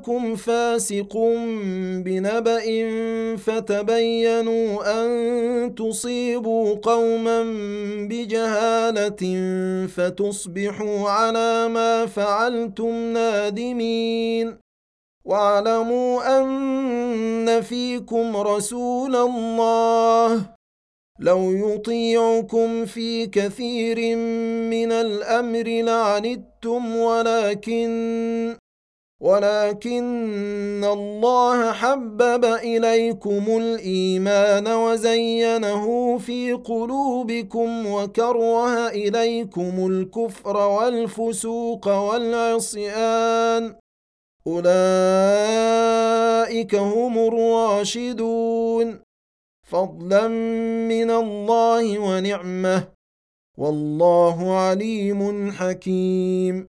جاءكم فاسق بنبأ فتبينوا أن تصيبوا قوما بجهالة فتصبحوا على ما فعلتم نادمين. واعلموا أن فيكم رسول الله. لو يطيعكم في كثير من الأمر لعنتم ولكن ولكن الله حبب إليكم الإيمان وزينه في قلوبكم وكره إليكم الكفر والفسوق والعصيان. أولئك هم الراشدون. فضلا من الله ونعمة. والله عليم حكيم.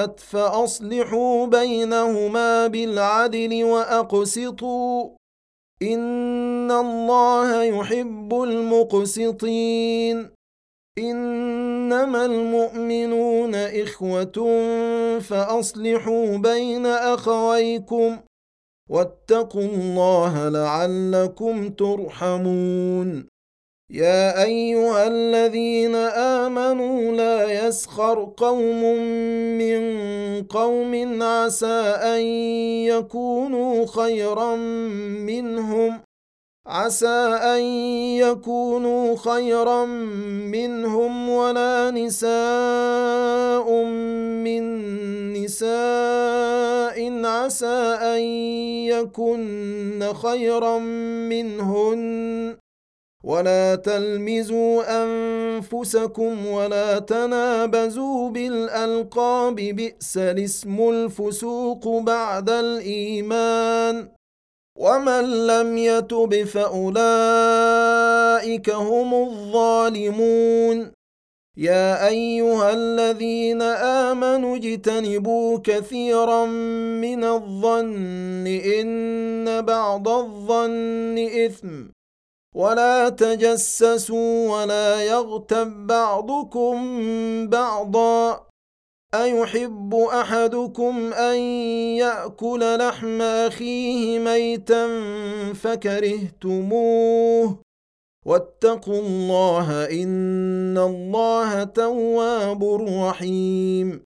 فاءت فأصلحوا بينهما بالعدل وأقسطوا. إن الله يحب المقسطين. إنما المؤمنون إخوة فأصلحوا بين أخويكم. واتقوا الله لعلكم ترحمون. يا أيها الذين آمنوا لا يسخر قوم من قوم عسى أن يكونوا خيرا منهم. عسى أن يكونوا خيرا منهم ولا نساء من نساء. عسى أن يكن خيرا منهن. ولا تلمزوا أنفسكم ولا تنابزوا بالألقاب بئس الاسم الفسوق بعد الإيمان. ومن لم يتب فأولئك هم الظالمون. يا أيها الذين آمنوا اجتنبوا كثيرا من الظن إن بعض الظن إثم. ولا تجسسوا ولا يغتب بعضكم بعضا. أيحب أحدكم أن يأكل لحم أخيه ميتا فكرهتموه. واتقوا الله إن الله تواب رحيم.